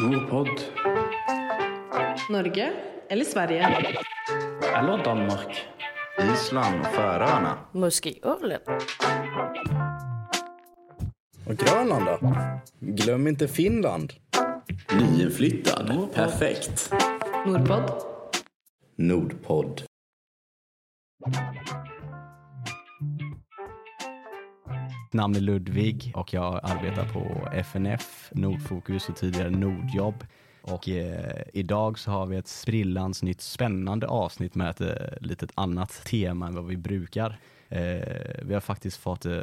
Nordpodd. Norge eller Sverige? Eller Danmark. Island och Färöarna. Muskölen. Och Grönland då? Glöm inte Finland. Nyinflyttad. Perfekt. Nordpodd. Nordpodd. Namn är Ludvig och jag arbetar på FNF, Nordfokus och tidigare Nordjobb. Och eh, idag så har vi ett sprillans nytt spännande avsnitt med ett eh, litet annat tema än vad vi brukar. Eh, vi har faktiskt fått eh,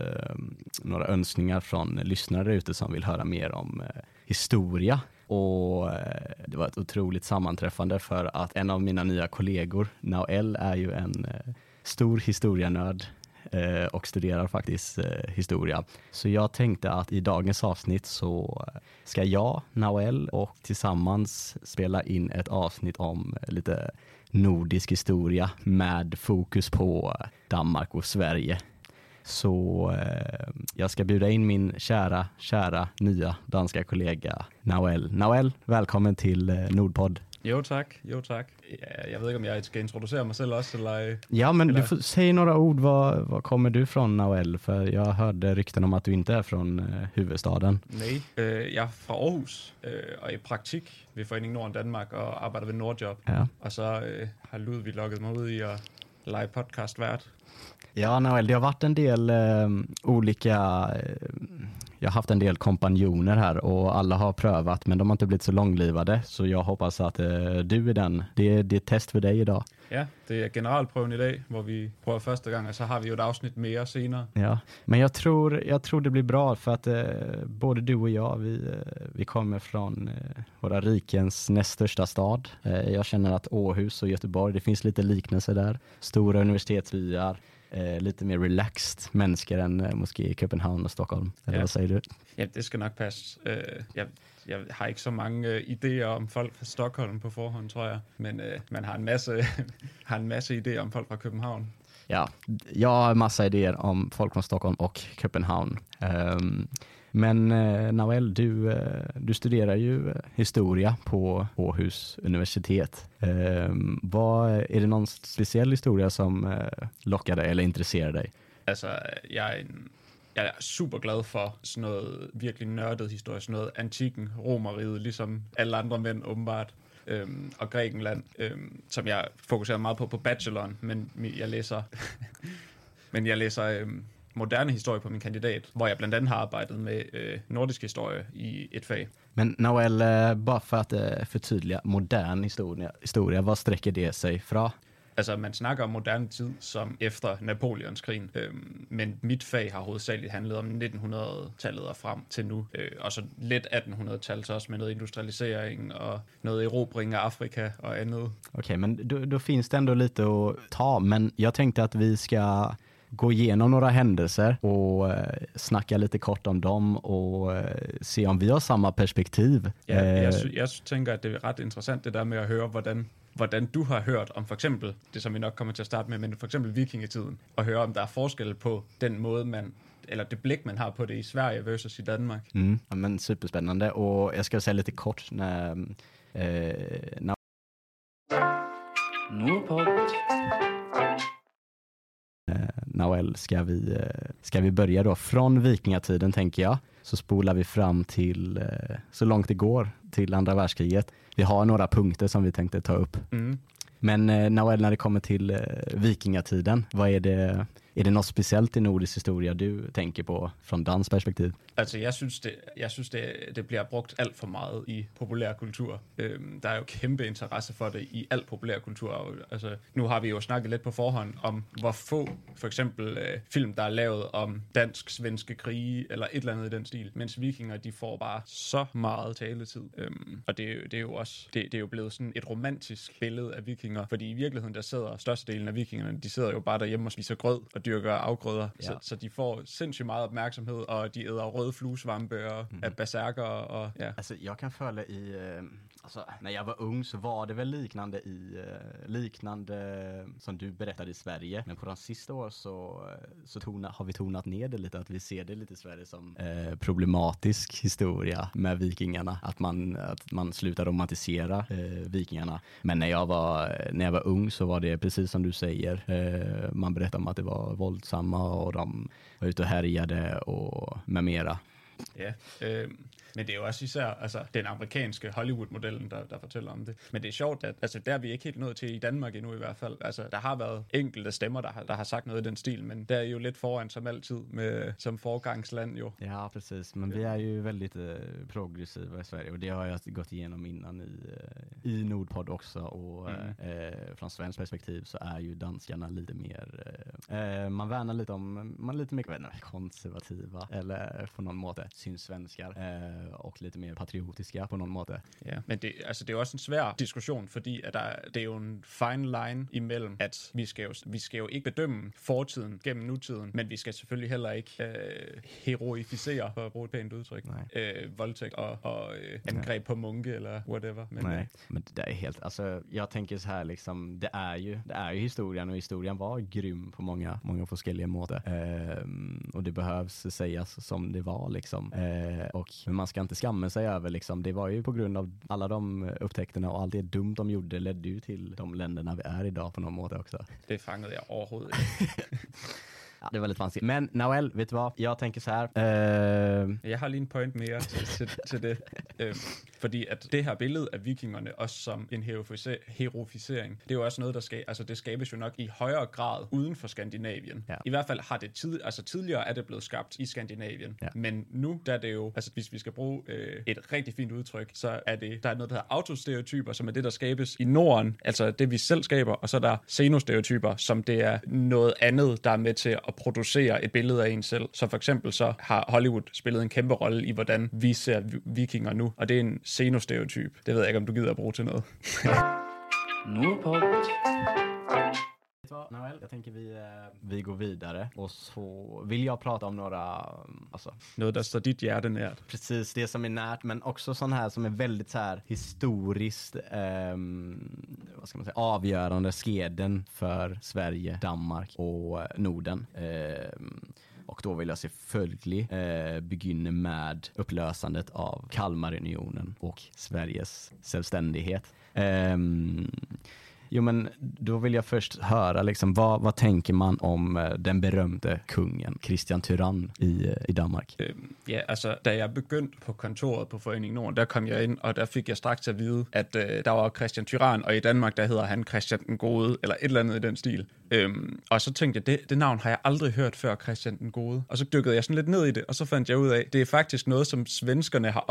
några önskningar från lyssnare ute som vill höra mer om eh, historia. Och eh, det var ett otroligt sammanträffande för att en av mina nya kollegor, Nael, är ju en eh, stor historienörd Eh, och studerar faktiskt eh, historia. Så jag tänkte att i dagens avsnitt så ska jag, Nawel och tillsammans spela in ett avsnitt om eh, lite nordisk historia med fokus på Danmark och Sverige. Så eh, jag ska bjuda in min kära, kära nya danska kollega Nawel. Nawel, välkommen till eh, Nordpodd. Jo tak, jo tak. Ja, jeg ved ikke, om jeg skal introducere mig selv også, eller... Ja, men Eller- du får säga några ord. Var, var kommer du från, Noel? För jag hørte rykten om att du inte är från eh, huvudstaden. Nej, øh, jeg er fra Aarhus øh, og er i praktik ved Foreningen Norden Danmark og arbejder ved Nordjob. Ja. Og så øh, har Ludvig lukket mig ud i at lege podcast vært. Ja, Noel, det har varit en del eh, olika, eh, jag har haft en del kompanjoner här och alla har prövat men de har inte blivit så långlivade så jag hoppas att eh, du är den. Det är, det är ett test för dig idag. Ja, det er generalprøven i dag, hvor vi prøver første gang, og så har vi jo et afsnit mere senere. Ja, men jag tror, jag tror det blir bra för att eh, både du och jag, vi, eh, vi kommer från eh, våra rikens näst största stad. Eh, jag känner att Åhus och Göteborg, det finns lite liknelser där. Stora universitetsbyar, eh, lite mer relaxed människor än eh, måske i København och Stockholm. Eller Ja. vad säger du? Ja, det skal nok passe. Øh, jeg, jeg har ikke så mange øh, idéer om folk fra Stockholm på forhånd, tror jeg. Men øh, man har en masse, har en masse idéer om folk fra København. Ja, jag har massa idéer om folk från Stockholm och Köpenhamn. Ehm, men eh, Noel, du, eh, du studerar ju eh, historia på Åhus universitet. Eh, vad, är det någon speciell historia som eh, lockar dig eller intresserar dig? Alltså, jag är, jag är superglad för glad for sådan noget virkelig nørdet historie, sådan noget antikken, romeriet, ligesom alle andre mænd åbenbart, øhm, og Grækenland, øhm, som jag fokuserar mycket på på bacheloren, men jag läser, men jeg læser øhm, moderne historie på min kandidat, hvor jeg blandt andet har arbejdet med øh, nordisk historie i et fag. Men Noel, eh, bara för att eh, förtydliga, modern historia, historia, vad sträcker det sig fra? Altså, man snakker om moderne tid som efter Napoleonskrigen, øhm, men mit fag har hovedsageligt handlet om 1900-tallet og frem til nu, øh, og så lidt 1800-tal så også med noget industrialisering og noget erobring af Afrika og andet. Okej, men då, då finns det ändå lite att ta, men jag tänkte att vi ska gå igenom några händelser och eh, snacka lite kort om dem och eh, se om vi har samma perspektiv. Ja, Eh, jeg, sy- jeg tænker, at det er ret interessant det der med at høre, hvordan, hvordan du har hørt om for eksempel, det som vi nok kommer til at starte med, men for eksempel vikingetiden, og høre om der er forskel på den måde, man, eller det blik, man har på det i Sverige versus i Danmark. Mm, ja, men superspännande och jag ska säga lite kort när, eh, när Nordpodd. Noel, ska vi, eh, ska vi börja då från vikingatiden tänker jag. Så spolar vi fram till eh, så långt det går till andra världskriget. Vi har några punkter som vi tänkte ta upp. Mm. Men eh, Noel, när det kommer till vikingatiden, vad är det, är det något speciellt i nordisk historia du tänker på från dansk perspektiv? Alltså jag syns det, jag syns det, det blir brukt allt för mycket i populärkultur. Øhm, det är ju kæmpe intresse för det i all populärkultur. Altså, nu har vi ju snackat lite på förhand om, hur få, för exempel äh, øh, film, der er lavet om dansk-svenske krige, eller ett eller annat i den stil. Mens vikinger, de får bara så mycket taletid. Øhm, Och det, det är ju också, det, det är ju blivit sådan et romantisk bild av vikinger, fordi i verkligheten der sidder størstedelen av vikingarna, de sidder jo bare derhjemme och spiser Och og dyrker afgrøder, Ja. så, så de får sindssygt meget opmærksomhed, og de æder røde fluesvampe og mm. er berserker, og ja. Alltså jag kan följa i, eh, alltså när jag var ung så var det väl liknande i, eh, liknande som du berättade i Sverige. Men på de sista åren så, eh, så tona, har vi tonat ner det lite, att vi ser det lite i Sverige som eh, problematisk historia med vikingarna. Att man, att man slutar romantisera eh, vikingarna. Men när jag, var, när jag var ung så var det precis som du säger. Eh, man berättade om att det var våldsamma och de var ute och härjade och med mera. Yeah. øh, men det er jo også især altså, den amerikanske Hollywood-modellen, der, der fortæller om det. Men det er sjovt, at altså, der er vi ikke helt nået til i Danmark endnu i hvert fald. Altså, der har været enkelte stemmer, der har, der har sagt noget i den stil, men der er jo lidt foran som altid med, som forgangsland jo. Ja, precis. Men vi är ju väldigt eh, progressiva i Sverige och det har jag gått igenom innan i, eh, i Nordpodd också. Och eh, eh, från svenskt perspektiv så är ju danskarna lite mer, eh, eh, man värnar lite om, man är lite mer konservativa eller på någon måte synsvenskar eh, och lite mer patriotiska på någon måte. Ja, men det, altså, det er jo også en svær diskussion, fordi at der, det er jo en fine line imellem, at vi skal, jo, vi skal jo ikke bedømme fortiden gennem nutiden, men vi skal selvfølgelig heller ikke øh, heroificere, for at bruge et pænt udtryk, Nej. øh, voldtægt og, og øh, angreb på munke eller whatever. Men, Nej, men det där är helt, alltså jag tänker så här liksom, det är ju, det är ju historien och historien var grym på många, många olika måter. Ehm, och det behövs sägas som det var liksom. Eh, och men man ska inte skamma sig över liksom, det var ju på grund av alla de upptäckterna och allt det dumt de gjorde ledde ju till de länderna vi är idag på någon måte också. det fangede jeg overhovedet ikke. Ja, det var lite vanskligt. Men Noel, vet du vad? Jag tänker så här. Eh, Jeg har lige en point mere til, til, til det. Øhm, fordi at det her billede af vikingerne, også som en herofice- heroficering, det er jo også noget, der skal, altså det skabes jo nok i højere grad uden for Skandinavien. Ja. I hvert fald har det tid, altså tidligere er det blevet skabt i Skandinavien. Ja. Men nu der er det jo, altså hvis vi skal bruge øh, et rigtig fint udtryk, så er det, der er noget, der hedder autostereotyper, som er det, der skabes i Norden, altså det vi selv skaber, og så er der xenostereotyper, som det er noget andet, der er med til at producere et billede af en selv. Så for eksempel så har Hollywood spillet en kæmpe rolle i, hvordan vi ser vikinger nu, og det er en xenostereotyp. Det ved jeg ikke, om du gider at bruge til noget. Nordpod. Vad, Noel, jag tänker vi, eh, vi går vidare och så vill jag prata om några, mm, alltså, Noget, der står dit hjerte nært. precis det som är närt, men också sån här som är väldigt så här historiskt, ehm, vad ska man säga, avgörande skeden för Sverige, Danmark och eh, Norden. Ehm, och då vill jag selvfølgelig eh, begynne med upplösandet av Kalmarunionen och Sveriges självständighet. Ehm, Jo men då vill jag först höra liksom, vad, vad tänker man om eh, den berömte kungen Christian Tyrann i, eh, i Danmark? Øhm, ja, altså, da jeg begyndte på kontoret på Forening Norden, der kom jeg ind, og der fik jeg straks at vide, at øh, der var Christian Tyrann, og i Danmark, der hedder han Christian den Gode, eller et eller andet i den stil. Øhm, og så tænkte jeg, det, det navn har jeg aldrig hørt før, Christian den Gode. Og så dykkede jeg sådan lidt ned i det, og så fandt jeg ud af, det er faktisk noget, som svenskerne har.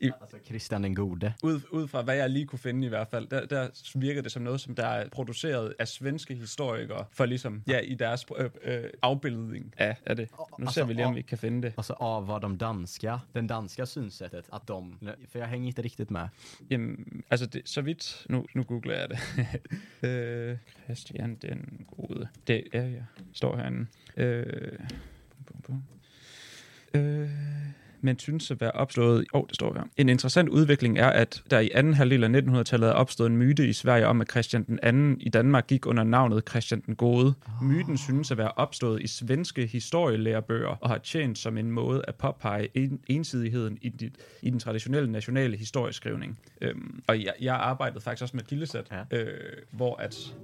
I, Alltså Christian den gode. ud, ud fra hvad jeg lige kunne finde i hvert fald, der, der virker det som noget, som der er produceret af svenske historikere, for ligesom, ja, i deres øh, øh, afbildning af, af det. Nu ser vi lige, om vi kan finde det. Alltså av vad de danska, den danska synsättet, att de, för jag hänger inte riktigt med. Jamen, altså det, så vidt, nu, nu googler jeg det. øh, Christian den gode. Det er jeg. Står herinde. Øh, bum, bum, bum. Øh, men synes at være opstået... Åh, oh, det står her. En interessant udvikling er, at der i anden halvdel af 1900-tallet er opstået en myte i Sverige om, at Christian den anden i Danmark gik under navnet Christian den Gode. Myten synes at være opstået i svenske historielærebøger og har tjent som en måde at påpege en, ensidigheden i, dit, i den traditionelle nationale historieskrivning. Øhm, og jeg, jeg arbejdede faktisk også med kildesæt, Ja. øh, hvor at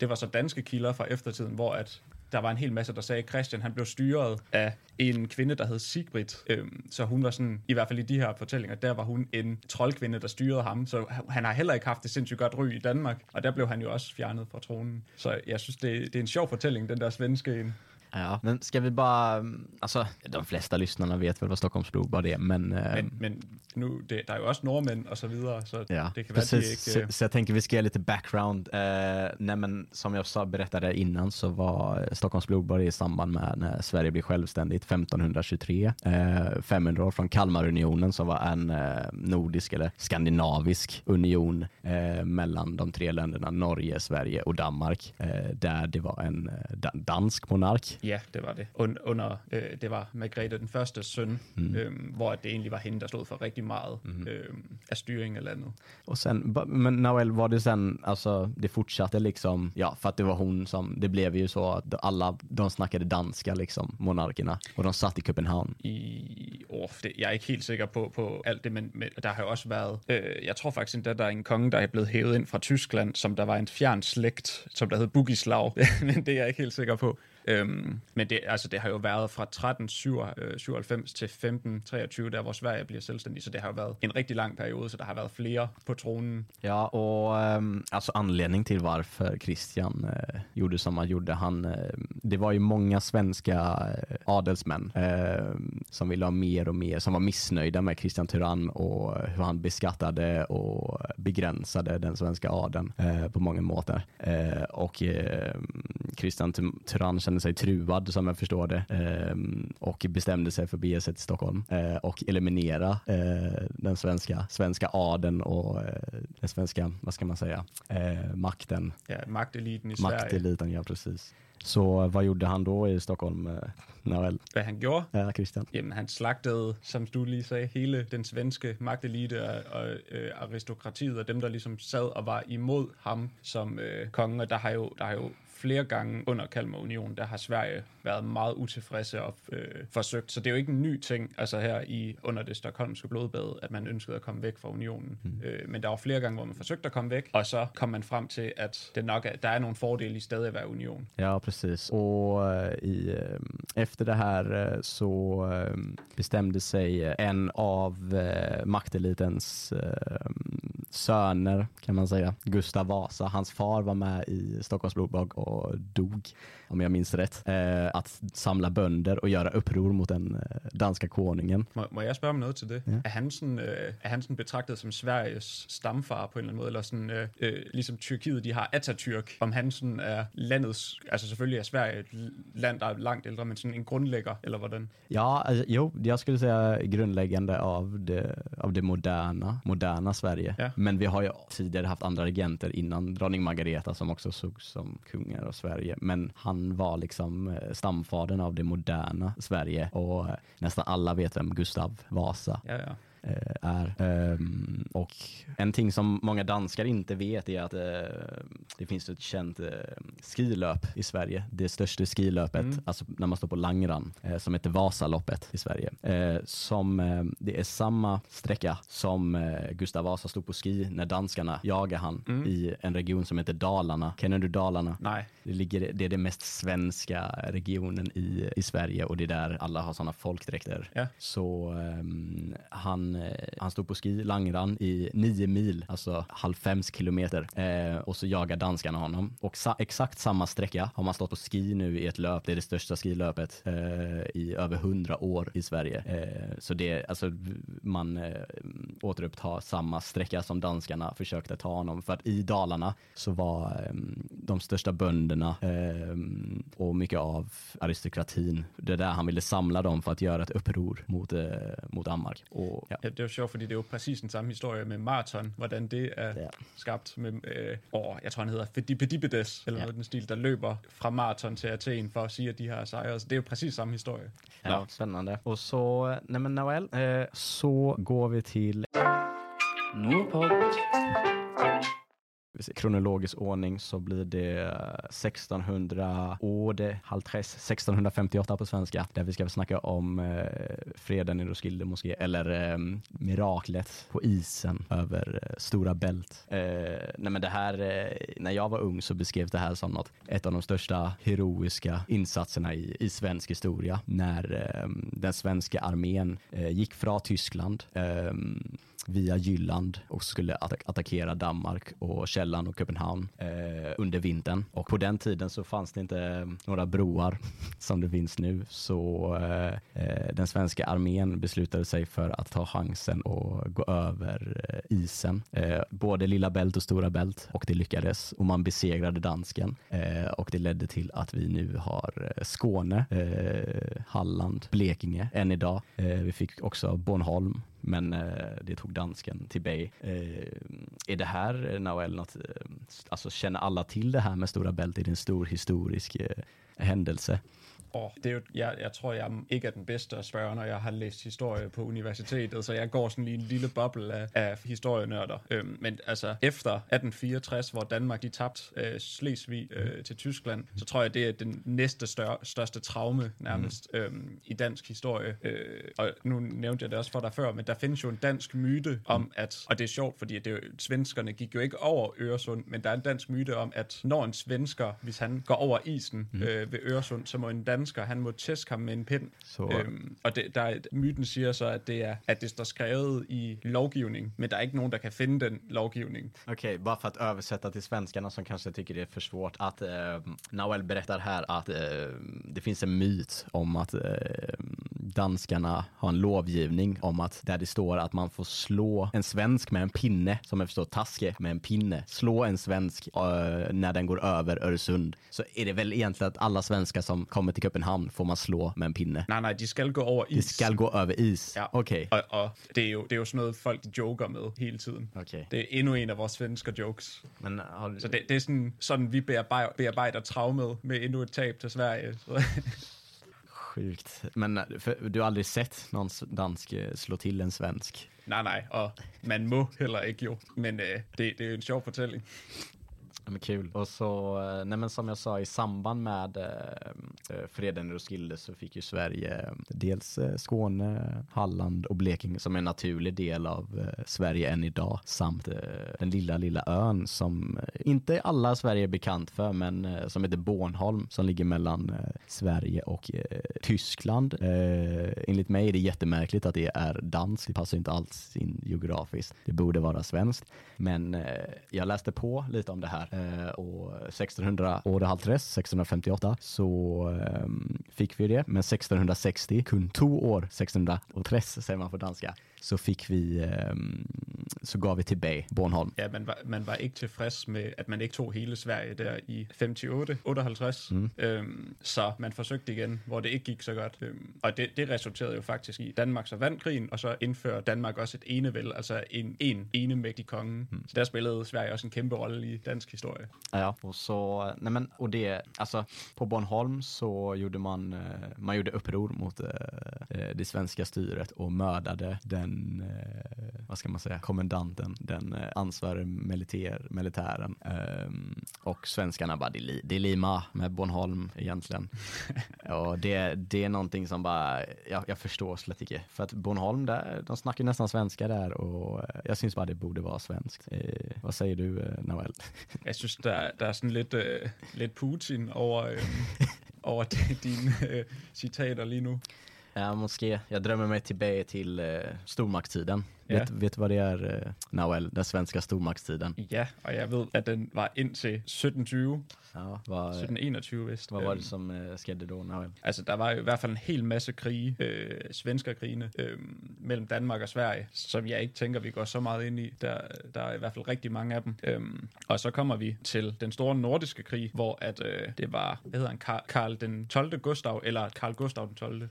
det var så danske kilder fra eftertiden, hvor at der var en hel masse, der sagde, at Christian han blev styret af en kvinde, der hed Sigrid. Øhm, så hun var sådan, i hvert fald i de her fortællinger, der var hun en troldkvinde, der styrede ham. Så han har heller ikke haft det sindssygt godt ry i Danmark. Og der blev han jo også fjernet fra tronen. Så jeg synes, det, det er en sjov fortælling, den der svenske en. Ja, men ska vi bara, alltså de flesta lyssnarna vet väl vad Stockholms blodbad är, men, eh, Men, men nu, det, er jo også nordmænd og så videre, så Ja, det kan være, at de precis. ikke... Så, så jag tänker vi ska ge lite background. Eh, nej men som jag sa, berättade innan så var Stockholms blodbad i samband med när Sverige blev självständigt 1523. Eh, 500 år från Kalmarunionen som var en eh, nordisk eller skandinavisk union eh, mellan de tre länderna Norge, Sverige och Danmark. Eh, där det var en eh, da- dansk monark. Ja, det var det. Und, under, øh, det var Margrethe den første søn, mm. øhm, hvor det egentlig var hende, der stod for rigtig meget mm. øhm, af styring af landet. Och sen, men Noel, var det sen, alltså det fortsatte liksom, ja för att det var hon som, det blev ju så att alla, de snackade danska liksom, monarkerna. Och de satt i København. I, oh, det, jeg er ikke helt sikker på, på alt det, men, men der har jo også været, øh, jeg tror faktisk endda, der er en konge, der er blevet hævet ind fra Tyskland, som der var en fjern slægt, som der hed Bugislav, men det er jeg ikke helt sikker på. Øhm, men det, altså, det har jo været fra 1397 øh, til 1523, der hvor Sverige bliver selvstændig, så det har jo været en rigtig lang periode, så der har været flere på tronen. Ja, och ehm, alltså anledning till varför Christian eh, gjorde som han gjorde, han, eh, det var ju många svenska eh, adelsmän eh, som ville ha mer och mer, som var missnöjda med Christian Tyrann och hur han beskattade och begränsade den svenska adeln eh, på många måter. Eh, och eh, Christian Tyrann kände sig truvad som jag förstår det eh, och bestämde sig för att bege sig till Stockholm eh, och eliminera eh, den svenska, svenska adeln och eh, den svenska, vad ska man säga, eh, makten, Ja, magteliten i Sverige. makteliten, ja precis. Så vad gjorde han då i Stockholm, eh? Hvad han gjorde? Ja, Christian. Jamen, han slagtede, som du lige sagde, hele den svenske magtelite og, og øh, aristokratiet, og dem, der ligesom sad og var imod ham som øh, konge. Og der har, jo, der har jo flere gange under Kalmarunionen, der har Sverige været meget utilfredse og øh, forsøgt. Så det er jo ikke en ny ting, altså her i under det stokholmske blodbad, at man ønskede at komme væk fra unionen. Mm. Øh, men der var flere gange, hvor man forsøgte at komme væk, og så kom man frem til, at det nok er, der er nogle fordele i stadig at være union. Ja, precis. Och eh, i, eh, efter det här eh, så bestämde sig en av maktelitens söner, kan man säga, Gustav Vasa. Hans far var med i Stockholms blodbad och dog, om jag minns rätt, eh, att samla bönder och göra uppror mot den eh, danska konungen. Må, må jeg spørge om noget til det? Ja. Er, han sådan, øh, er han sådan betragtet som Sveriges stamfar på en eller anden måde? Eller sådan, øh, øh, ligesom Tyrkiet, de har Atatürk, om han sådan er landets, altså selvfølgelig er Sverige et land, der er langt ældre, men sådan en grundlægger, eller hvordan? Ja, alltså, jo, jag skulle säga grundläggande av det, av det moderna, moderna Sverige. Ja. Men vi har ju tidigare haft andra regenter innan dronning Margareta som också sågs som kungar av Sverige. Men han han var liksom eh, stamfadern av det moderna Sverige och eh, nästan alla vet vem Gustav Vasa Ja, ja eh, är. Ehm, och en ting som många danskar inte vet är att eh, det finns ett känt eh, skilöp i Sverige. Det största skilöpet, Mm. alltså när man står på Langran, som heter Vasaloppet i Sverige. Som, det är samma sträcka som Gustav Vasa stod på ski när danskarna jagade han Mm. i en region som heter Dalarna. Känner du Dalarna? Nej. Det, ligger, det är den mest svenska regionen i, i Sverige och det är där alla har sådana folkdräkter. Ja. Så ehm, han, eh, han stod på ski, Langran, i nio mil, alltså halvfems kilometer. Eh, och så jagar danskarna honom. Och sa, exakt samma sträcka har man stått på ski nu i ett löp, det är det största skilöpet eh, i över hundra år i Sverige. Eh, så det, alltså man eh, återupptar samma sträcka som danskarna försökte ta honom. För att i Dalarna så var eh, de största bönderna eh, och mycket av aristokratin, det är där han ville samla dem för att göra ett uppror mot, eh, mot Danmark. Och, ja. Ja, det er jo sjovt, fordi det er jo præcis den samme historie med maraton, hvordan det er Ja. skabt med, øh, åh, jeg tror han hedder Fedipidipides, eller Ja. noget den stil, der løber fra maraton til Athen for at sige, at de har sejret. Så det er jo præcis samme historie. Ja, spännande. Och så, nej men Noel, eh, så går vi till Nordpod kronologisk ordning så blir det eh, 1600 år, det 1658 på svenska, där vi ska snacka om eh, freden i Roskilde moské, eller eh, miraklet på isen över eh, Stora Bält. Eh, nej men det här, eh, när jag var ung så beskrevs det här som något, ett av de största heroiska insatserna i, i svensk historia, när eh, den svenska armén eh, gick från Tyskland eh, via Jylland och skulle attack attackera Danmark och Källan och Köpenhamn eh, under vintern. Och på den tiden så fanns det inte några broar som det finns nu. Så eh, eh, den svenska armén beslutade sig för att ta chansen och gå över eh, isen. Eh, både Lilla Bält och Stora Bält och det lyckades och man besegrade dansken eh, och det ledde till att vi nu har eh, Skåne, eh, Halland, Blekinge än idag. Eh, vi fick också Bornholm men eh, det tog dansken till Bay. Eh, är det här, eh, Noel, något, eh, alltså känner alla till det här med Stora Bält? Är det en stor historisk eh, händelse? Åh, det er jo, jeg, jeg tror, jeg ikke er den bedste at spørge, når jeg har læst historie på universitetet, så jeg går sådan lige en lille boble af, af historienørder. Øhm, men altså, efter 1864, hvor Danmark de tabte øh, Slesvig øh, til Tyskland, så tror jeg, det er den næste større, største traume nærmest mm. øhm, i dansk historie. Øh, og nu nævnte jeg det også for dig før, men der findes jo en dansk myte om, at, og det er sjovt, fordi det jo, svenskerne gik jo ikke over Øresund, men der er en dansk myte om, at når en svensker, hvis han går over isen mm. øh, ved Øresund, så må en dansker, han må tæske ham med en pind. Så, Øhm, og det, der, er- myten siger så, at det, er, at det står skrevet i lovgivning, men der er ikke nogen, der kan finde den lovgivning. Okej, bara för att översätta till svenskarna som kanske tycker det är för svårt. Att eh, Noel berättar här att eh, det finns en myt om att eh, danskarna har en lovgivning om att där det står att man får slå en svensk med en pinne, som jag förstår taske med en pinne, slå en svensk eh, när den går över Öresund. Så är det väl egentligen att alla svenskar som kommer till Köpenhamn får man slå med en pinne. Nej, nej, de skal gå Det is. ska gå över is. Ja. Okej. Og, og det, er jo, det jo sådan noget, folk de joker med hele tiden. Okej. Det er endnu en af vores svensker jokes. Men har, Så det, det sådan, sådan vi bearbejder traumet med endnu et tab til Sverige. Sjukt. Men eh, för, du har aldrig sett någon dansk eh, slå till en svensk? nej, nej, og man må heller ikke jo. Men øh, det, det er en sjov fortælling. Ja, men kul. Och så, eh, nej men som jag sa i samband med eh, eh freden i Roskilde så fick ju Sverige eh, dels eh, Skåne, Halland och Blekinge som är en naturlig del av eh, Sverige än idag samt eh, den lilla, lilla ön som eh, inte alla Sverige är bekant för men eh, som heter Bornholm som ligger mellan eh, Sverige och eh, Tyskland. Eh, enligt mig är det jättemärkligt att det är danskt. Det passar inte alls in geografiskt. Det borde vara svenskt. Men eh, jag läste på lite om det här eh, och 1600, året halvtress, 1658 så eh, fick vi det. Men 1660, kun två år, 1660 säger man på danska, så fick vi, eh, så gav vi till Bay, Bornholm. Ja, man var, man var ikke tilfreds med, at man ikke tog hele Sverige der i 58, 58. Mm. Øhm, så man forsøgte igen, hvor det ikke gik så godt. Øhm, og det, det resulterede jo faktisk i Danmark så vandt krigen, og så indfører Danmark også et enevæld, altså en, en enemægtig konge. Mm. Så der spillede Sverige også en kæmpe rolle i dansk historie. Ja, och så, nej men, och det, alltså på Bornholm så gjorde man, eh, man gjorde uppror mot eh, det svenska styret och mördade den, eh, vad ska man säga, kommendanten, den eh, ansvarige militär, militären. Ehm, och svenskarna bara, det är, li, det är lima med Bornholm egentligen. och det, det är någonting som bara, jag, jag förstår slett inte. För att Bornholm, där, de snackar nästan svenska där och eh, jag syns bara det borde vara svenskt. Eh, vad säger du, Noel? Jeg synes, der, der er sådan lidt, øh, lidt Putin over, over de- dine øh, citater lige nu. Eh, ja, måske. Jag drömmer mig tillbaka till eh, stormaktstiden. Ja. Vet, vet du vad det är, eh, Noel? Den svenska stormaktstiden. Ja, og jeg ved, at den var indtil 1720, Ja, vad, 1721 vist. vad var det som eh, skedde då, Noel? Altså, der var jo i hvert fald en hel masse krige, øh, svenskerkrigene, øh, mellem Danmark og Sverige, som jeg ikke tænker, vi går så meget ind i. Der, der er i hvert fald rigtig mange af dem. Øhm, og så kommer vi til den store nordiske krig, hvor at, øh, det var, hvad hedder han, Karl, Karl den 12. Gustav, eller Karl Gustav den 12. Eh,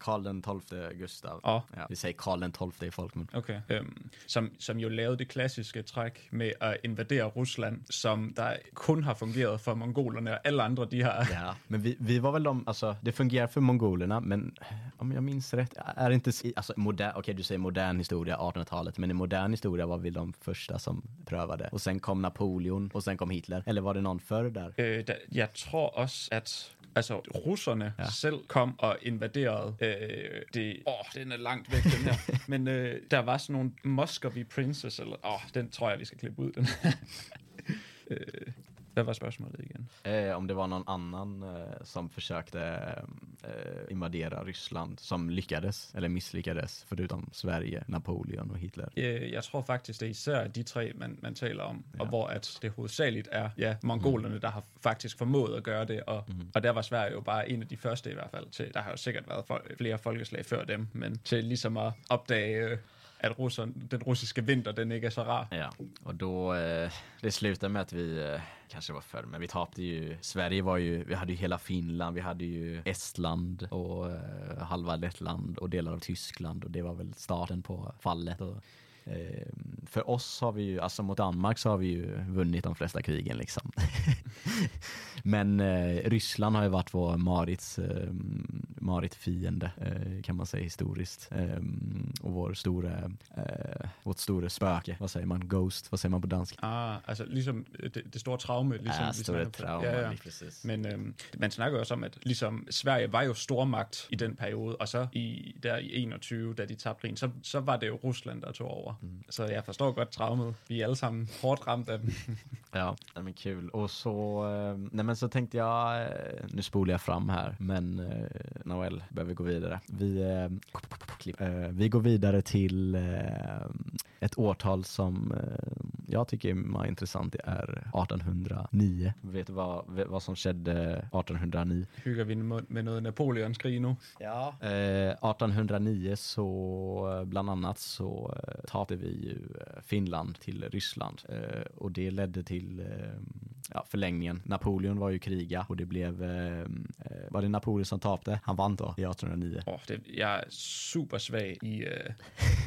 Karl den 12 Gustav. Ja. Ja, vi säger Karl den 12 i folkmun. Okay. Øhm, som, som jo lavede det klassiske træk med at invadere Rusland, som der kun har fungeret for mongolerne, og alle andre, de har... Ja, men vi, vi var väl de, alltså det fungerar för mongolerna, men om jag minns rätt, är det inte, alltså modern, okej du säger modern historia, 1800-talet, men i modern historia var vi de första som prövade. Och sen kom Napoleon och sen kom Hitler. Eller var det någon förr där? Øh, der, jeg tror også, at altså, russerne ja. selv kom og invaderede øh, det... Åh, den er langt væk, den her. Men øh, der var sådan nogle Muscovy Princess, eller... Åh, den tror jeg, vi skal klippe ud, den øh, Hvad var igen? Eh, om det var någon annan eh, som försökte eh, invadera Ryssland som lyckades, eller misslyckades, förutom Sverige, Napoleon och Hitler. Øh, Jeg tror faktisk, det er især de tre, man, man taler om, ja. og hvor at det hovedsageligt er ja, mongolerne, der har faktisk formået at gøre det, og, mm. og der var Sverige jo bare en af de første i hvert fald til, der har jo sikkert været fol- flere folkeslag før dem, men til ligesom at opdage, att at den russiske vinter, den ikke er så rar. Ja, och då, eh, det slutade med att vi, øh, eh, kanske var förr, men vi tappade ju, Sverige var ju, vi hade ju hela Finland, vi hade ju Estland och eh, øh, halva Lettland och delar av Tyskland och det var väl starten på fallet. Och, eh, øh, för oss har vi ju, alltså mot Danmark så har vi ju vunnit de flesta krigen liksom. men eh, Ryssland har ju varit vår Marits, eh, Marit fiende eh, kan man säga historiskt. Eh, och vår stora, eh, vårt stora spöke, vad säger man, ghost, vad säger man på dansk? Ah, altså ligesom øh, det, det store traume. Ligesom, Ja, vi store snakker- trauma, Ja, ja. lige præcis. Men øhm, man snakker jo også om, at ligesom Sverige var jo stormagt i den periode, og så i, der i 21, da de tabte krigen, så, så var det jo Rusland, der tog over. Mm. Så jeg forstår godt traumet. Vi alle sammen hårdt ramt af dem. Ja, men kul. Och så, eh, nej men så tänkte jag, nu spolar jag fram här, men eh, Noel behöver gå vidare. Vi, eh, eh, vi går vidare till eh, ett årtal som eh, jag tycker är intressant, det är 1809. Vet du vad, vad som skedde 1809? Hygger vi med med noget Napoleons krig nu? Ja. Eh, 1809 så eh, bland annat så eh, tappade vi ju eh, Finland till Ryssland eh, och det ledde till eh, ja, förlängningen. Napoleon var ju kriga och det blev, eh, eh, var det Napoleon som tappade? Han vann då i 1809. Oh, det, jeg er super svag i, øh,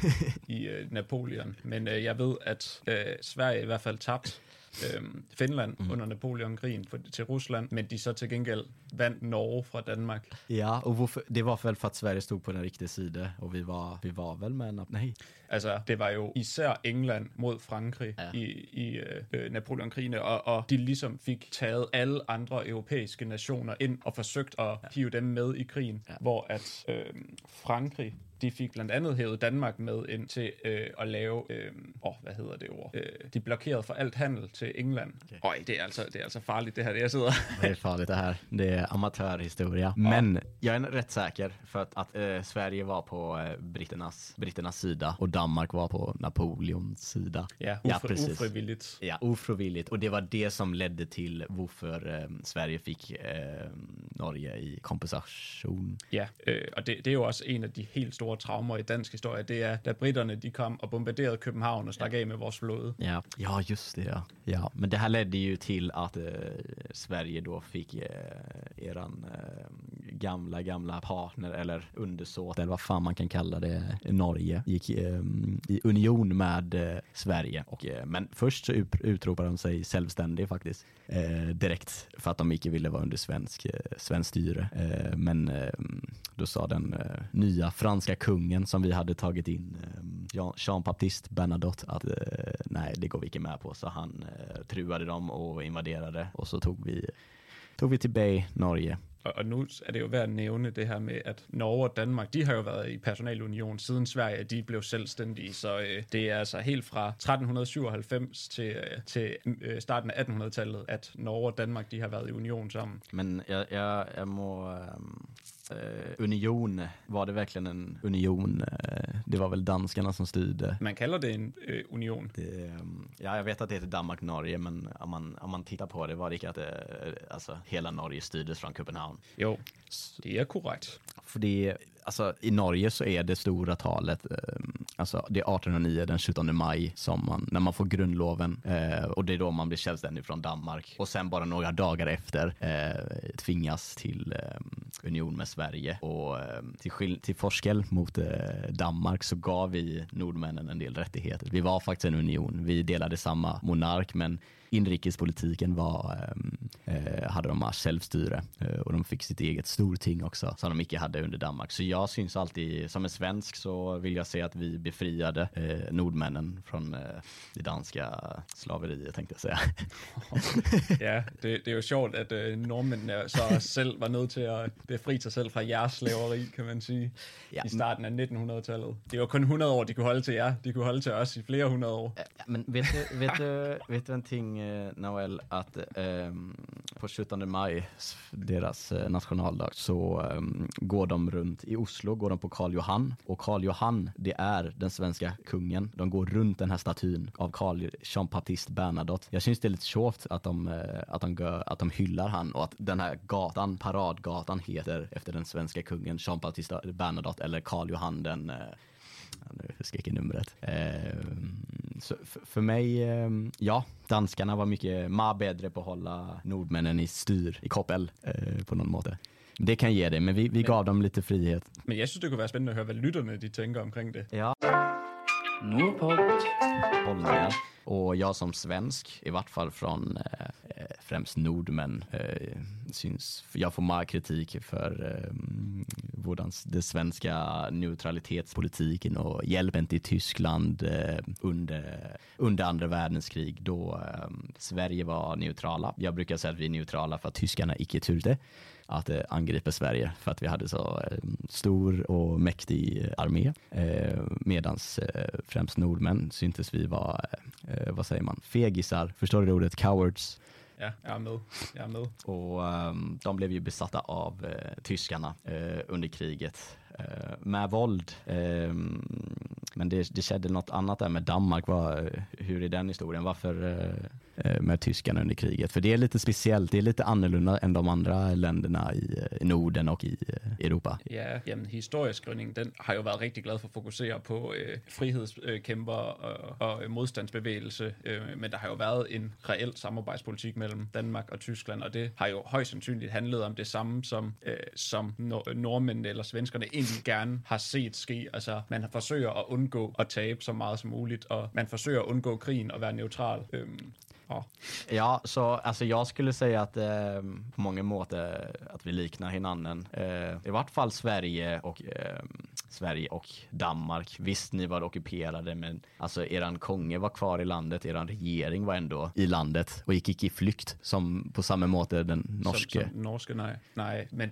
i øh, Napoleon, men øh, jeg ved, at øh, Sverige i hvert fald tabte øh, Finland mm. under Napoleonkrigen for, til Rusland, men de så til gengæld vandt Norge fra Danmark. Ja, och varför, det var väl för att Sverige stod på den riktiga sidan och vi var, vi var väl med, nej, Altså, det var jo især England mod Frankrig Ja. i, i øh, Napoleonkrigene, og, og de ligesom fik taget alle andre europæiske nationer ind og forsøgt at ja. hive dem med i krigen, ja. hvor at øh, Frankrig de fik blandt andet hævet Danmark med ind til øh, at lave, øh, åh, hvad hedder det ord? Øh, de blokerede for alt handel til England. Okay. Øj, det er, altså, det er altså farligt, det her, det jeg sidder. Det är farligt det här. Det är amatörhistoria. Men jag är rätt säker för att, att eh, Sverige var på eh, britternas, britternas sida och Danmark var på Napoleons sida. Ja, ja precis. ufrivilligt. Ja, ofrivilligt. Och det var det som ledde till varför eh, Sverige fick eh, Norge i kompensation. Ja, øh, og det, det er jo også en af de helt store traumer i dansk historie. Det er, da britterne de kom og bombarderede København og stak af med vores flåde. Ja, ja just det ja. ja. Men det här ledde ju till att eh, Sverige då fick eh, eran eh, gamla, gamla partner eller undersåt eller vad fan man kan kalla det, Norge, gick eh, i union med Sverige. Och, men först så ut- utropade de sig självständig faktiskt, eh, direkt för att de inte ville vara under svensk, eh, svensk styre. Eh, men då sa den nya franska kungen som vi hade tagit in, eh, Jean- Jean-Baptiste Bernadotte, att eh, nej, det går vi inte med på. Så han eh, truade dem och invaderade och så tog vi, tog vi till Bay, Norge. Og, og nu er det jo værd at nævne det her med, at Norge og Danmark, de har jo været i personalunion siden Sverige, de blev selvstændige. Så øh, det er altså helt fra 1397 til, øh, til øh, starten af 1800-tallet, at Norge og Danmark, de har været i union sammen. Men jag, jag, jag må... eh, union, var det verkligen en union? Eh, det var väl danskarna som styrde. Man kalder det en øh, union. Det, ja, jag vet att det heter Danmark-Norge, men om man, om man tittar på det var det inte att det, alltså, hela Norge styrdes från Köpenhamn. Jo, det er korrekt. För det, alltså, I Norge så är det stora talet, eh, alltså, det är 1809, den 17 maj, som man, när man får grundloven. Eh, och det är då man blir självständig från Danmark. Och sen bara några dagar efter eh, tvingas till eh, union med Sverige. Och eh, till, skill- till forskel mot eh, Danmark så gav vi nordmännen en del rättigheter. Vi var faktiskt en union. Vi delade samma monark, men inrikespolitiken var, eh, eh, hade de självstyre eh, och de fick sitt eget storting också som de inte hade under Danmark. Så jag syns alltid, som en svensk så vill jag säga att vi befriade eh, nordmännen från eh, det danska slaveriet tänkte jag säga. Ja, det, det er jo sjovt, at øh, nordmændene så selv var nødt til at befri sig selv fra jeres slaveri, kan man sige, Ja. ja. i starten af 1900-tallet. Det var kun 100 år, de kunne holde til jer. De kunne holde til os i flere hundrede år. Men vet du, vet du, vet du en ting, eh, Noel, att eh, på 17 maj, deras eh, nationaldag, så eh, går de runt i Oslo, går de på Karl Johan. Och Karl Johan, det är den svenska kungen. De går runt den här statyn av Karl Jean-Baptiste Bernadotte. Jag syns det är lite tjovt att de, eh, att, de gör, att de hyllar han och att den här gatan, paradgatan, heter efter den svenska kungen Jean-Baptiste Bernadotte eller Karl Johan den eh, nu skrek jag numret. Eh, så för, för mig, eh, ja, danskarna var mycket ma bättre på att hålla nordmännen i styr, i koppel eh, på någon måte. Det kan jag ge det, men vi, vi gav dem lite frihet. Men jeg synes, det kunne være spændende at høre, hvad lytterne de tænker omkring det. Ja, Nordpod. hållningar. Och jag som svensk, i vart fall från eh, eh, främst nordmän, eh, syns, jag får mer kritik för eh, hvordan svenska neutralitetspolitiken och hjälpen till Tyskland eh, under, under andra världskrig då eh, Sverige var neutrala. Jag brukar säga att vi är neutrala för att tyskarna icke turte att eh, angripa Sverige för att vi hade så ehm, stor och mäktig armé. Eh, medans eh, främst nordmän syntes vi vara, eh, vad säger man, fegisar, förstår du ordet, cowards. Ja, jag är med. Jag är med. Och um, de blev ju besatta av uh, tyskarna uh, under kriget Eh, med våld. Ehm, men det, det skedde något annat där med Danmark. Vad, hur är den historien? Varför eh, eh, med tyskarna under kriget? För det är lite speciellt. Det är lite annorlunda än de andra länderna i, eh, i Norden och i Europa. Ja, jamen historieskrivningen, den har ju varit riktigt glad för att fokusera på eh, frihetskämpar och, øh, och øh, modstandsbevægelse, øh, men det har ju varit en reell samarbetspolitik mellan Danmark och Tyskland, och det har ju högst sannolikt handlat om det samma som, eh, som norrmännen eller svenskarna egentlig gerne har set ske. Altså, man forsøger at undgå at tabe så meget som muligt, og man forsøger at undgå krigen og være neutral. Øhm, og Ja, så alltså jag skulle säga att eh, på många måter att vi liknar hinanden. Eh, I vart fall Sverige och eh, Sverige och Danmark. Visst, ni var ockuperade, men alltså eran konge var kvar i landet. Eran regering var ändå i landet och gick inte i flykt som på samma måte den norske. Som, som norske, nej. Nej, men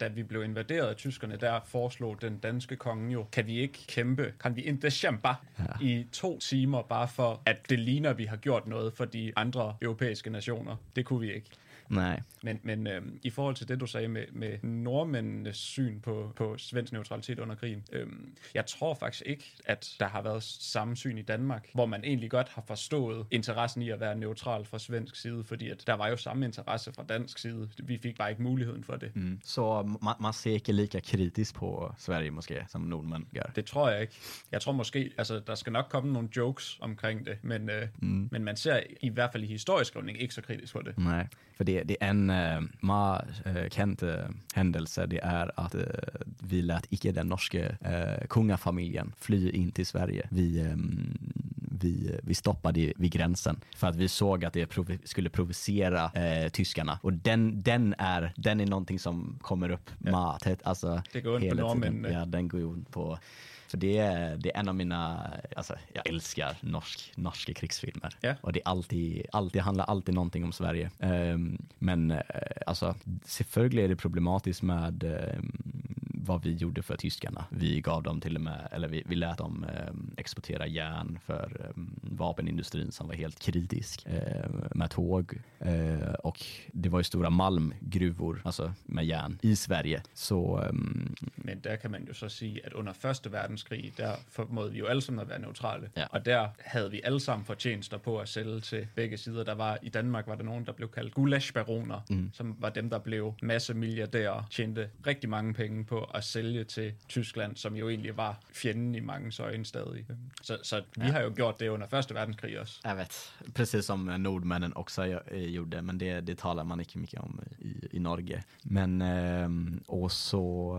da vi blev invaderet af tyskerne, der foreslog den danske konge jo, kan vi ikke kæmpe, kan vi ikke kæmpe ja. i to timer, bare for at det ligner, vi har gjort noget for de andre europæiske nationer. Det kunne vi ikke. Nej. Men, men øhm, i forhold til det, du sagde med, med nordmændenes syn på, på svensk neutralitet under krigen, øhm, jeg tror faktisk ikke, at der har været samme syn i Danmark, hvor man egentlig godt har forstået interessen i at være neutral fra svensk side, fordi at der var jo samme interesse fra dansk side. Vi fik bare ikke muligheden for det. Mm. Så man, man ser inte lika kritiskt på Sverige måske som nordmän gör. Det tror jeg ikke. Jeg tror måske, altså der skal nok komme nogle jokes omkring det, men, øh, mm. men man ser i hvert fald i historieskrivning ikke så kritisk på det. Nej, för det, det är en ma, uh, känd uh, händelse. Det är att uh, vi lät icke den norske uh, kungafamiljen fly in till Sverige. Vi, um, vi, vi stoppade vid gränsen för att vi såg att det provo skulle provocera uh, tyskarna. Och den, den, är, den är någonting som kommer upp ja. matet, alltså Det går inte på norrmännen. Ja, den går ju på för det är, det är en av mina, alltså jag älskar norsk, norska krigsfilmer. Ja. Och det är alltid, alltid, handlar alltid någonting om Sverige. Ehm, men eh, alltså, selvfølgelig är det problematiskt med ehm, vad vi gjorde för tyskarna. Vi gav dem till och med, eller vi, vi lät dem ehm, exportera järn för ehm, vapenindustrin som var helt kritisk ehm, med tåg. Eh, och det var ju stora malmgruvor, alltså med järn, i Sverige. Så ehm, Men der kan man jo så sige, at under Første Verdenskrig, der formåede vi jo alle sammen at være neutrale. Ja. Og der havde vi alle sammen fortjenester på at sælge til begge sider. Der var I Danmark var der nogen, der blev kaldt gulaschbaroner, mm. som var dem, der blev masse milliardærer, tjente rigtig mange penge på at sælge til Tyskland, som jo egentlig var fjenden i mange øjne stadig. Så, så vi har jo gjort det under Første Verdenskrig også. Jag vet, precis som nordmännen också eh, gjorde, men det, det talar man inte mycket om i, i Norge. Men, och så,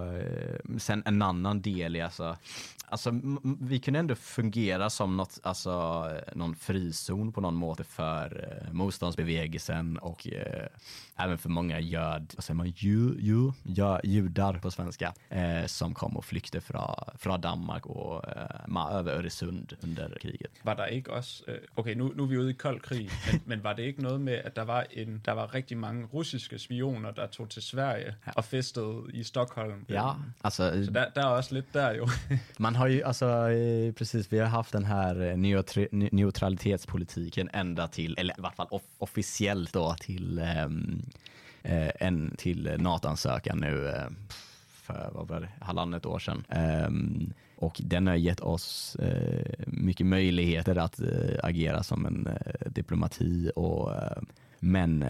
sen en annan del är alltså, alltså vi kunde ändå fungera som något, alltså eh, någon frizon på någon måte för eh, motståndsbevägelsen och eh, även för många jöd, vad säger man, ju, ju, ja, judar på svenska. eh, som kom och flykte från, från Danmark och eh, över Öresund under kriget. Var der ikke også... Øh, okay, nu, nu er vi ude i kold krig, men, men var det ikke noget med, at der var, en, der var rigtig mange russiske spioner, der tog til Sverige ja. og festede i Stockholm? Ja, alltså Så der, der er også lidt der jo. Man har ju, alltså eh, precis, vi har haft den här eh, neutralitetspolitiken ända till, eller i vart fall off- officiellt då till, ehm, eh, en, till NATO-ansökan nu eh, för, vad var det, halvandet år sedan. Ehm, och den har gett oss eh, mycket möjligheter att eh, agera som en eh, diplomati och eh, men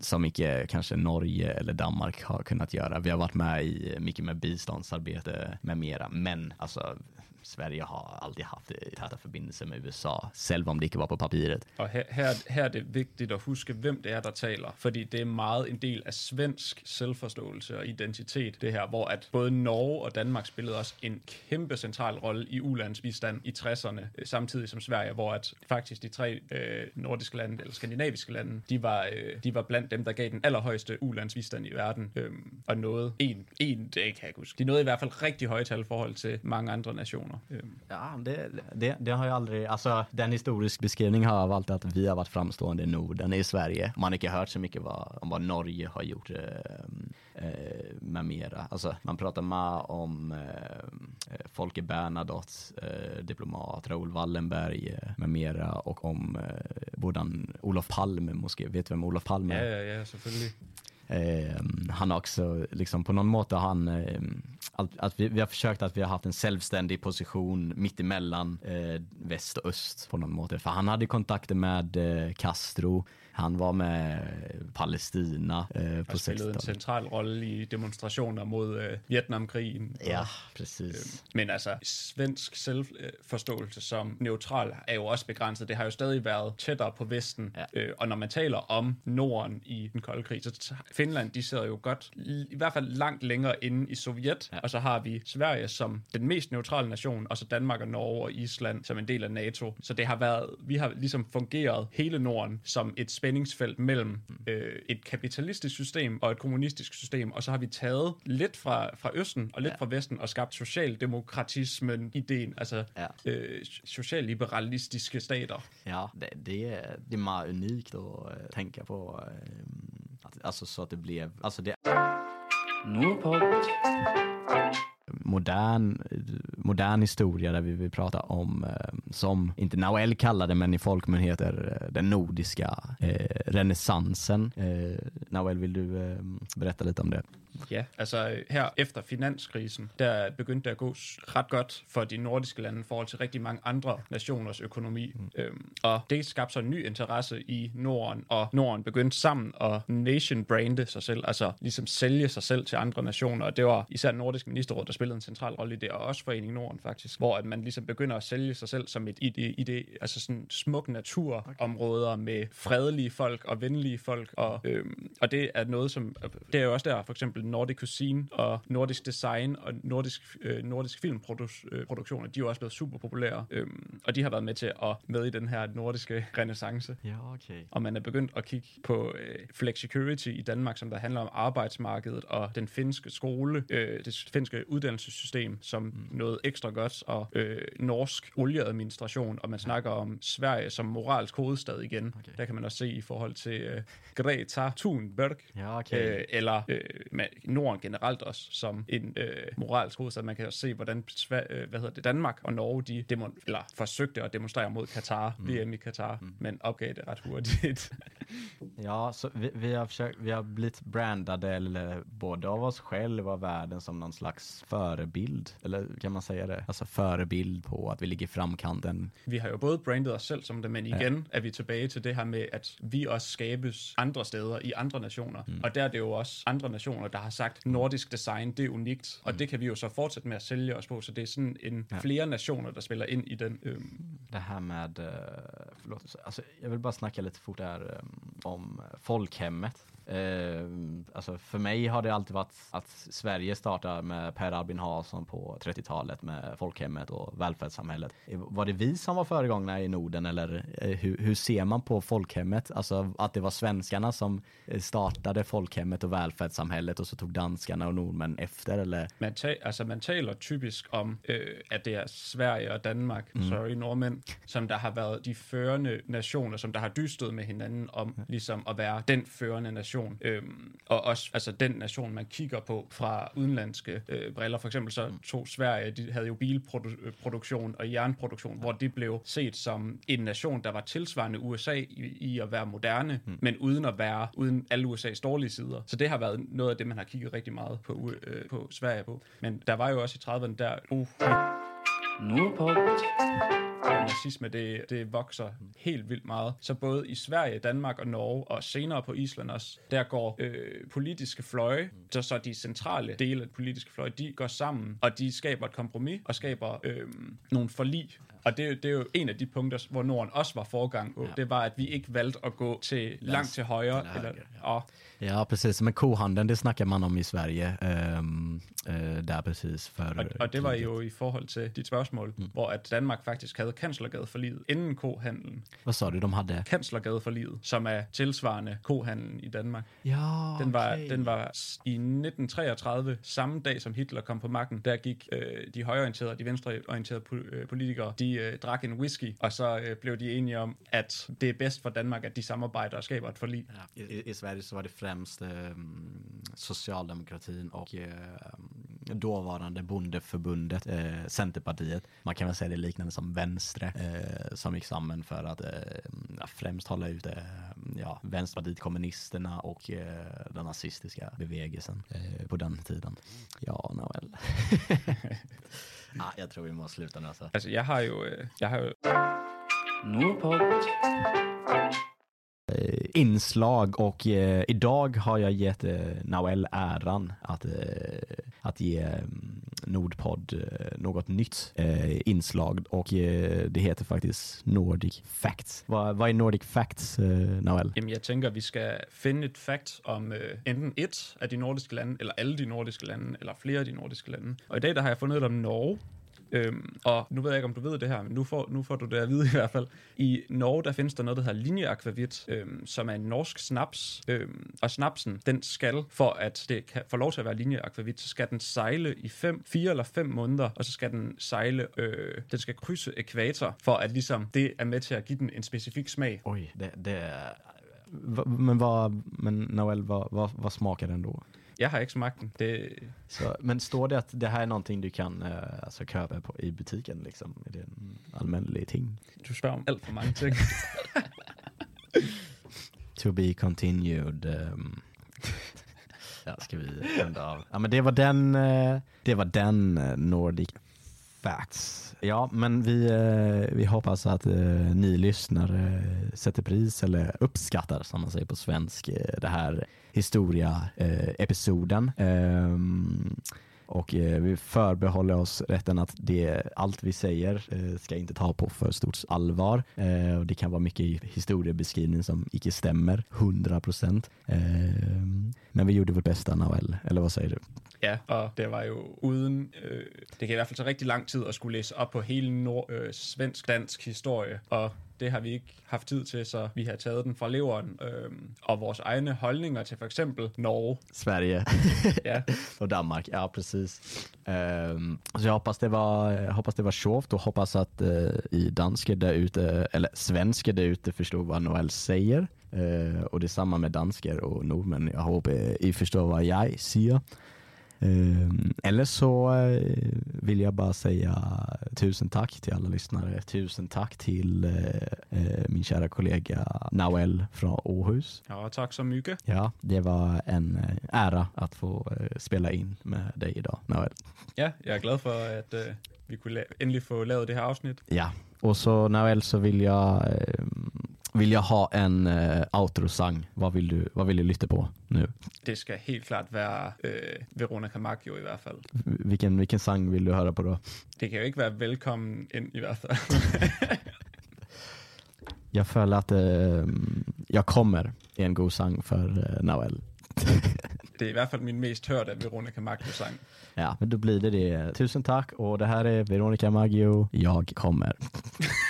som inte kanske Norge eller Danmark har kunnat göra. Vi har varit med i mycket med biståndsarbete med mera, men alltså Sverige har alltid haft täta förbindelser med USA, selv om det ikke var på papiret. Og her, her, her er det vigtigt at huske, hvem det er, der taler. Fordi det er meget en del af svensk selvforståelse og identitet, det her, hvor at både Norge og Danmark spillede også en kæmpe central rolle i ulandsbistand i 60'erne, øh, samtidig som Sverige, hvor at faktisk de tre øh, nordiske lande, eller skandinaviske lande, de var, øh, de var blandt dem, der gav den allerhøjeste ulandsbistand i verden, øh, og nåede en, en, det kan jeg ikke huske. De nåede i hvert fald rigtig høje tal i forhold til mange andre nationer. Øh. Ja, det, det, det har ju aldrig, alltså den historisk beskrivning har av alltid att vi har varit framstående i Norden i Sverige. Man har inte hört så mycket vad, om vad Norge har gjort eh, eh, med mera. Alltså man pratar med om eh, Folke Bernadotte, eh, diplomat, Raoul Wallenberg eh, med mera och om eh, hvordan Olof Palme, måske, vet du vem Olof Palme Ja, är? ja, ja, selvfølgelig. Eh, han har också, liksom på någon måte har han, eh, att, att vi, vi har försökt att vi har haft en självständig position mittemellan eh, väst och öst på något måte. För han hade kontakter med eh, Castro, han var med Palestina eh, på Og spillede en 60-talet. central rolle i demonstrationer mod øh, Vietnamkrigen. Ja, precis. Men altså, svensk selvforståelse som neutral er jo også begrænset. Det har jo stadig været tættere på Vesten. Ja. Øh, og når man taler om Norden i den kolde krig, så Finland, de sidder jo godt, i i hvert fald langt længere inde i Sovjet. Ja. Og så har vi Sverige som den mest neutrale nation, og så Danmark og Norge og Island som en del af NATO. Så det har været, vi har ligesom fungeret hele Norden som et spændingsfelt mellem øh, et kapitalistisk system og et kommunistisk system, og så har vi taget lidt fra, fra Østen og lidt ja. fra Vesten og skabt socialdemokratismen ideen, altså Ja. øh, socialliberalistiske stater. Ja, det, det, är, det är mer unikt att eh, tänka på. Eh, att, alltså så att det blev, alltså det Nordpod modern, modern historia där vi vill prata om, eh, som inte Noel kallade men i folkmun heter eh, den nordiska eh, renässansen. Eh, Noel, vill du eh, berätta lite om det? Ja, altså her efter finanskrisen, der begyndte det at gå ret godt for de nordiske lande i forhold til rigtig mange andre nationers økonomi. Mm. Øhm, og det skabte så en ny interesse i Norden, og Norden begyndte sammen at nation-brande sig selv, altså ligesom sælge sig selv til andre nationer. Og det var især Nordisk Ministerråd, der spillede en central rolle i det, og også Forening Norden faktisk, hvor at man ligesom begynder at sælge sig selv som et ide, ide altså sådan smuk naturområder med fredelige folk og venlige folk, og, øhm, og det er noget, som, det er jo også der for eksempel Nordic Cuisine og Nordisk Design og Nordisk, øh, nordisk filmproduktioner, de er jo også blevet super populære, øhm, og de har været med til at med i den her nordiske renaissance. Ja, okej. Og man er begyndt at kigge på øh, flexicurity i Danmark, som der handler om arbejdsmarkedet og den finske skole, øh, det finske uddannelsessystem som mm. noget ekstra godt, og øh, norsk olieadministration, og man snakker om Sverige som moralsk hovedstad igen. Okay. Der kan man også se i forhold til øh, Greta Thunberg, Ja, okej. øh, eller øh, med Norden generelt også som en øh, moralsk hovedstad. Man kan også se, hvordan øh, hvad hedder det, Danmark og Norge de demon- eller forsøgte at demonstrere mod Katar, mm. VM i Katar, mm. men opgav det ret hurtigt. Ja, så vi, vi, har försökt, vi har blivit brandade, eller både av oss själva och världen som någon slags förebild. Eller kan man säga det? Alltså förebild på att vi ligger i framkanten. vi har jo både brandet os selv som det, men igen ja. er vi tilbage til det her med, at vi også skabes andre steder i andre nationer. Mm. Og der er det jo også andre nationer, der har sagt, nordisk design, det er unikt. Og det kan vi jo så fortsætte med at sælge os på, så det er sådan en ja. flere nationer, der spiller ind i den. Øhm, Det här med, eh, förlåt, alltså jag vill bara snacka lite fort där eh, om folkhemmet. Eh, alltså för mig har det alltid varit att Sverige startar med Per Albin Hansson på 30-talet med folkhemmet och välfärdssamhället. Var det vi som var föregångna i Norden eller eh, hur, hur ser man på folkhemmet? Alltså att det var svenskarna som eh, startade folkhemmet och välfärdssamhället och så tog danskarna och nordmän efter eller? Man, ta, altså, man taler typisk om, øh, at det er Sverige og Danmark, mm. sorry, nordmænd, som der har været de førende nationer, som der har dystet med hinanden om ligesom at være den førende nation. Øhm, og også altså, den nation, man kigger på fra udenlandske øh, briller. For eksempel så tog Sverige, de havde jo bilproduktion og jernproduktion, hvor det blev set som en nation, der var tilsvarende USA i, i at være moderne, mm. men uden at være, uden alle USA's dårlige sider. Så det har været noget af det, man har kigget rigtig meget på, øh, på Sverige på. Men der var jo også i 30'erne der, uh, Nordpod nazisme, det, det vokser helt vildt meget. Så både i Sverige, Danmark og Norge, og senere på Island også, der går øh, politiske fløje, så, så de centrale dele af den politiske fløje, de går sammen, og de skaber et kompromis, og skaber øh, nogle forlig. Og det, det er jo en af de punkter, hvor Norden også var forgang på. Ja. Det var, at vi ikke valgte at gå til langt til højre. eller Eller, ja. Ja, precis. Men kohandeln, det snackar man om i Sverige. ehm, eh, där precis för Og, og det var jo i forhold til dit spørgsmål, mm. hvor at Danmark faktisk havde kanslergade for livet inden kohandlen. Vad sa du de hade? Kanslergade for livet, som er tilsvarende kohandlen i Danmark. Ja, Den var, den var i 1933, samme dag som Hitler kom på magten, der gik øh, de højreorienterede og de venstreorienterede øh, politikere, de øh, drak en whisky, og så øh, blev de enige om, at det er bedst for Danmark, at de samarbejder og skaber et forlig. Ja, I, I Sverige så var det främst eh, socialdemokratin och eh, dåvarande bondeförbundet, eh, Centerpartiet. Man kan väl säga det liknande som Vänstre eh, som gick samman för att eh, främst hålla ut eh, ja, Vänsterpartiet, kommunisterna och eh, den nazistiska bevägelsen eh, på den tiden. Ja, Noel. ah, jag tror vi måste sluta nu alltså. Altså, jeg har jo... Øh, jeg har jo Nordpod eh, inslag och eh, idag har jag gett eh, Noel äran att, eh, att ge mm, Nordpodd eh, något nytt eh, inslag och eh, det heter faktiskt Nordic Facts. Vad, vad är Nordic Facts, eh, Noel? Jamen, tänker att vi ska finna ett fakt om øh, enten ett av de nordiska länderna eller alla de nordiska länderna eller flera av de nordiska länderna. Och idag har jag funnit om Norge. Øhm, og nu ved jeg ikke, om du ved det her, men nu får, nu får du det at vide i hvert fald. I Norge, der findes der noget, der hedder linjeakvavit, øhm, som er en norsk snaps. Øhm, og snapsen, den skal, for at det kan få lov til at være linjeakvavit, så skal den sejle i fem, fire eller fem måneder, og så skal den sejle, øh, den skal krydse ekvator, for at ligesom det er med til at give den en specifik smag. Oj, det, det er... men vad, men Noel, hvad, vad, vad smakar den då? Jeg har den. Det, Så, men står det att det här är någonting du kan eh, alltså, köpa på, i butiken? Liksom? Är det en allmänlig ting? du spørger om alt for mange ting. To be continued. ehm. ja, ska vi runda av? Ja, men det var den, eh, det var den eh, Nordic Facts. Ja, men vi, eh, vi hoppas att eh, ni lyssnare eh, sätter pris eller uppskattar, som man säger på svensk, det här historia-episoden. Ehm, och eh, vi förbehåller oss rätten att det, allt vi säger eh, ska inte ta på för stort allvar. Eh, och det kan vara mycket i historiebeskrivning som icke stämmer, 100 procent. Eh, men vi gjorde vårt bästa, Noel. Eller vad säger du? Ja, og det var jo uden... Øh, det kan i hvert fald tage rigtig lang tid at skulle læse op på hele nord, øh, svensk-dansk historie, og det har vi ikke haft tid til, så vi har taget den fra leveren, øh, og vores egne holdninger til for eksempel Norge. Sverige Ja, och Danmark, ja precis. Ehm, så jag hoppas det var, jag hoppas det var sjovt och hoppas att eh, i dansker där ute, eller svenskar där ute förstår vad Noel säger. Eh, och det är samma med dansker och nordmän. Jag hoppas I förstår vad jag säger. Ehm, eller så eh, vill jag bara säga tusen tack till alla lyssnare. Tusen tack till eh, eh, min kära kollega Noel från Åhus. ja tak så mycket. Ja, det var en ära att få spela in med dig idag, Noel. Ja, jeg er glad for, at øh, vi la- endelig få lavet det her afsnit. Ja, och så Noel så vill jag, eh, vill jag ha en uh, outro-sang. Vad, vill du, vad vill du lyssna på nu? Det ska helt klart vara eh, uh, Veronica Maggio i varje fall. Vilken, vilken sang vill du höra på då? Det kan ju inte vara Välkommen in i varje fall. jag följer att uh, Jag kommer i en god sang för uh, Noel. Det är i alla fall min mest hörda Veronica Maggio-sang. Ja, men då blir det det. Tusen tack och det här är Veronica Maggio. Jag kommer.